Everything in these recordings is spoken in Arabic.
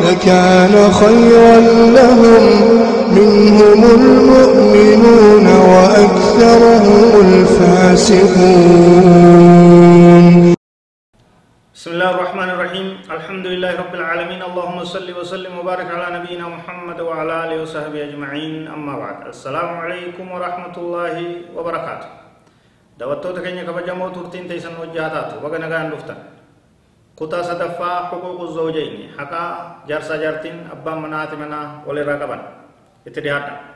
لكان خيرا لهم. منهم المؤمنون وأكثرهم الفاسقون. بسم الله الرحمن الرحيم. الحمد لله رب العالمين. اللهم صل وسلم وبارك على نبينا محمد وعلى آله وصحبه أجمعين. أما بعد. السلام عليكم ورحمة الله وبركاته. دوتوتا كينيا كبجمو تورتين تيسن وجهاتات وغنا غان دفتن كتا صدفا حقوق الزوجين حقا جارسا جارتين ابا منات منا ولي راقبا اتدهاتا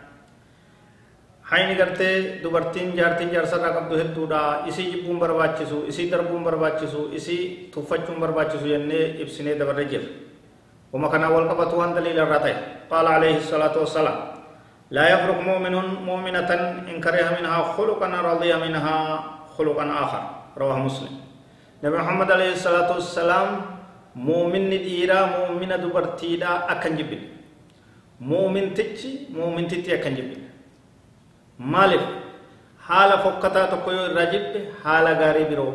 hayni gartee dubartiin jaartiin jaarsarraa qabdu hedduudha isii jibbuun barbaachisu isii darbuun barbaachisu isii tuffachuun barbaachisu jennee ibsinee dabarre kanaa wal qabatu waan daliila irraa ta'e qaala alayhi salaatu wassalaam laa yafruq mu'minun mu'minatan in kariha minhaa khuluqan radiya minhaa khuluqan aakhar rawaahu muslim nabi muhammad alayhi salaatu wassalaam muuminni dhiiraa muumina dubartiidhaa akkan jibbine muumintichi muumintitti akkan jibbine maaliif haala fokkataa tokko yoo irraa jibbe haala gaarii biroo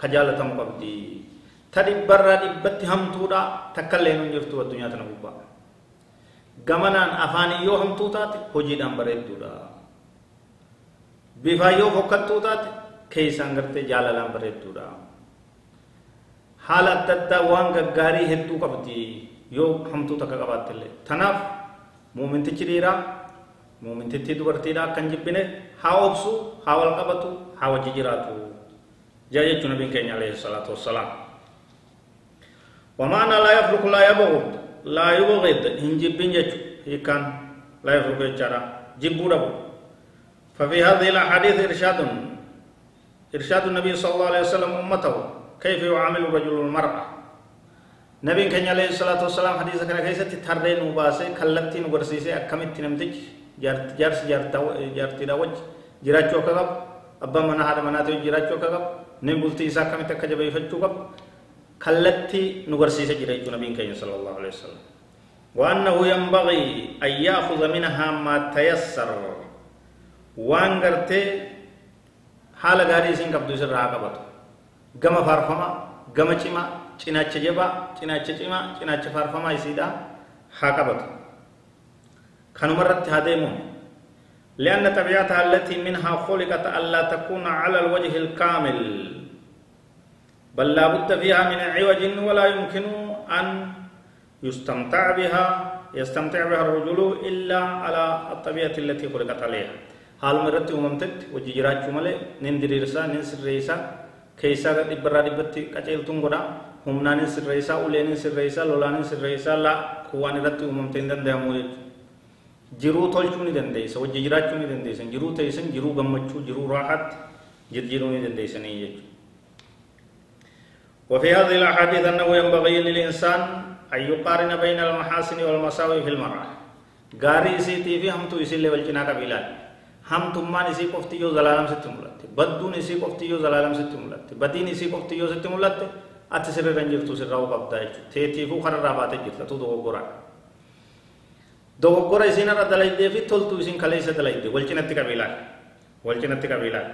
ka jaalatamu qabdi ta dhibbarraa dhibbatti hamtuudha takkaillee nun jirtu addunyaa tana gubbaa gamanaan afaan yoo hamtuu taate hojiidhaan bareedduudha bifaan yoo fokkattuu taate keessaan gartee jaalalaan bareedduudha haala adda addaa waan gaggaarii hedduu qabdi yoo hamtuu takka qabaattillee tanaaf muumintichi dhiiraa muumintittii dubartiidha akkan jibbine haa obsu haa wal qabatu haa wajji jiraatu jaa jechuu nabiin keenya alayhi salaatu wassalaam ومعنى لا يفرق لا يبغض لا يبغض إن جبين جتشو هيكان لا يفرق يجارا جبو ربو ففي هذه الأحاديث إرشاد إرشاد النبي صلى الله عليه وسلم أمته كيف يعامل الرجل المرأة نبي كان عليه الصلاة والسلام حديث كان كيسة تتحرين وباسي كلتين وغرسيسي أكمت نمتج akka qabu abbaan manaa haadha manaatii jiraachuu akka qabu namni bultii isaa akkamitti akka jabeeffachuu qabu kallattii nu garsiisa jira jechuudha nabiin keenya sallallahu alaihi wasallam وأنه ينبغي أن يأخذ منها ما تيسر وان غرتي حال غاري سين قبضو سر راقبتو غما فارفما غما چما چناچ جبا چناچ چما چناچ فارفما يسيدا حاقبتو كنمرت هديمون لأن طبيعتها التي منها خلقت ألا تكون على الوجه الكامل بل لا بد فيها من عوج ولا يمكن أن يستمتع بها يستمتع بها الرجل إلا على الطبيعة التي خلقت عليها حال مرت وممتد وجيرات جمله نندر رسا ننسر ريسا كيسا دبرا دبتي كجيل تنغدا هم نانسر ريسا ولين سر ريسا لولان سر ريسا لا كوان رت وممتد دندامو jiruu tolchuu ni dandeessa wajji jiraachuu ni dandeessan jiruu teessan jiruu gammachuu jiruu raaxaatti jirjiruu ni dandeessanii jechuudha. وفي هذه الأحاديث أنه ينبغي للإنسان أن يقارن بين المحاسن والمساوي في المرأة غاري سيتي في هم تو يسيل والجنا هم تمان إسي قفتي يو زلالم ستمولت بدون إسي قفتي يو زلالم ستمولت بدين إسي قفتي يو ستمولت أتسر رنجر تسر راو قبضا تيتي فو خرر رابات جرت تو دو قرآن dogoggora isin irra dalaydee fi toltuu isin kaleessa dalayde wal cinatti qabiilaan wal cinatti qabiilaan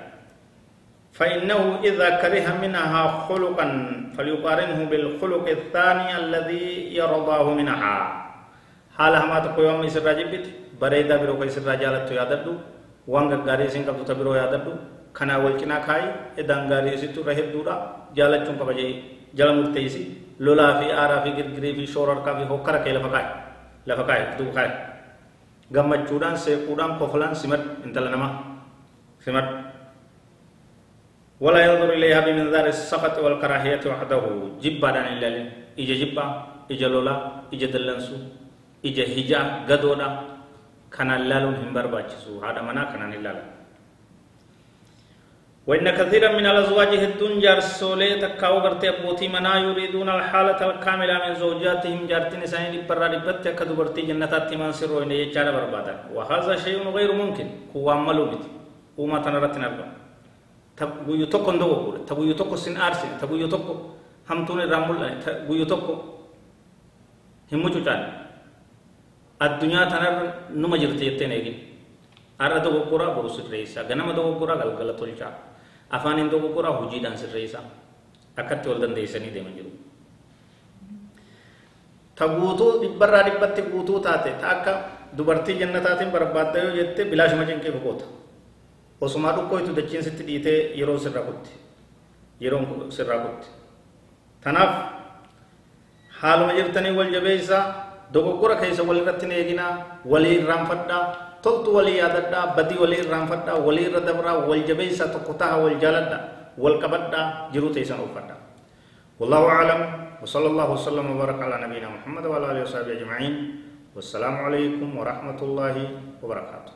فإنه إذا كره منها خلقا فليقارنه بالخلق الثاني الذي يرضاه منها. حالها ما تقوي يوم يسر راجبت بريدا برو كي سر راجالت ياددو وانغ غاري سين قبضو تبرو ياددو كنا والكنا كاي إدان غاري سيتو رهب دورا جالت چون قبجي جل مرتيسي لولا في آرا في گرگري في شورر کا في ہوکر کے لفقائی lafa kaa'e duuba kaa'e gammachuudhaan seequudhaan kofolaan simad intala namaa simad. ولا ينظر إليها بمنظار السخط والكراهية وحده جبا دان إلا إجا جبا إجا لولا إجا دلنسو إجا هجا غدودا كان اللالون هم برباچسو هذا منا كان اللال وإن كثيرا من الأزواج هدون جارسولي تكاو غرتي أبوتي منا يريدون الحالة الكاملة من زوجاتهم جارتين ساني لبرا لبت كدبرتي جنتات تمان سر وإن يجار بربادا وهذا شيء غير ممكن هو عملو بيت وما تنرت نربا تبو يتوكو ندو تبو يتوكو سن آرسي تبو يتوكو همتوني رامول تبو يتوكو همو چوچان الدنيا تنر نما جرتي يتين ايگين أرى دوغورا بروسر رئيسا غنم دوغورا غلغلة تلچا afaanin dogoggoraa hojiidhaan sirreessaa akkatti wal dandeessanii deeman jiru. Ta guutuu dhibbarraa dhibbatti guutuu taate ta akka dubartii jannataatiin barbaadda yoo jette bilaashuma cinqii boqoota. Osumaa dhukkooytu dachiin sitti dhiitee yeroo sirraa kutti. Yeroon sirraa kutti. Tanaaf haaluma jirtanii wal jabeessaa dogoggora keessa walirratti hin eeginaa walii irraanfadhaa toltu walii yaadadhaa badii walii irraanfadhaa walii irra dabraa wal jabeessaa tokko taha wal jaaladha wal qabadhaa jiruu teessan uffadha والله أعلم وصلى الله وسلم وبارك على نبينا محمد وعلى آله وصحبه أجمعين والسلام عليكم ورحمة الله وبركاته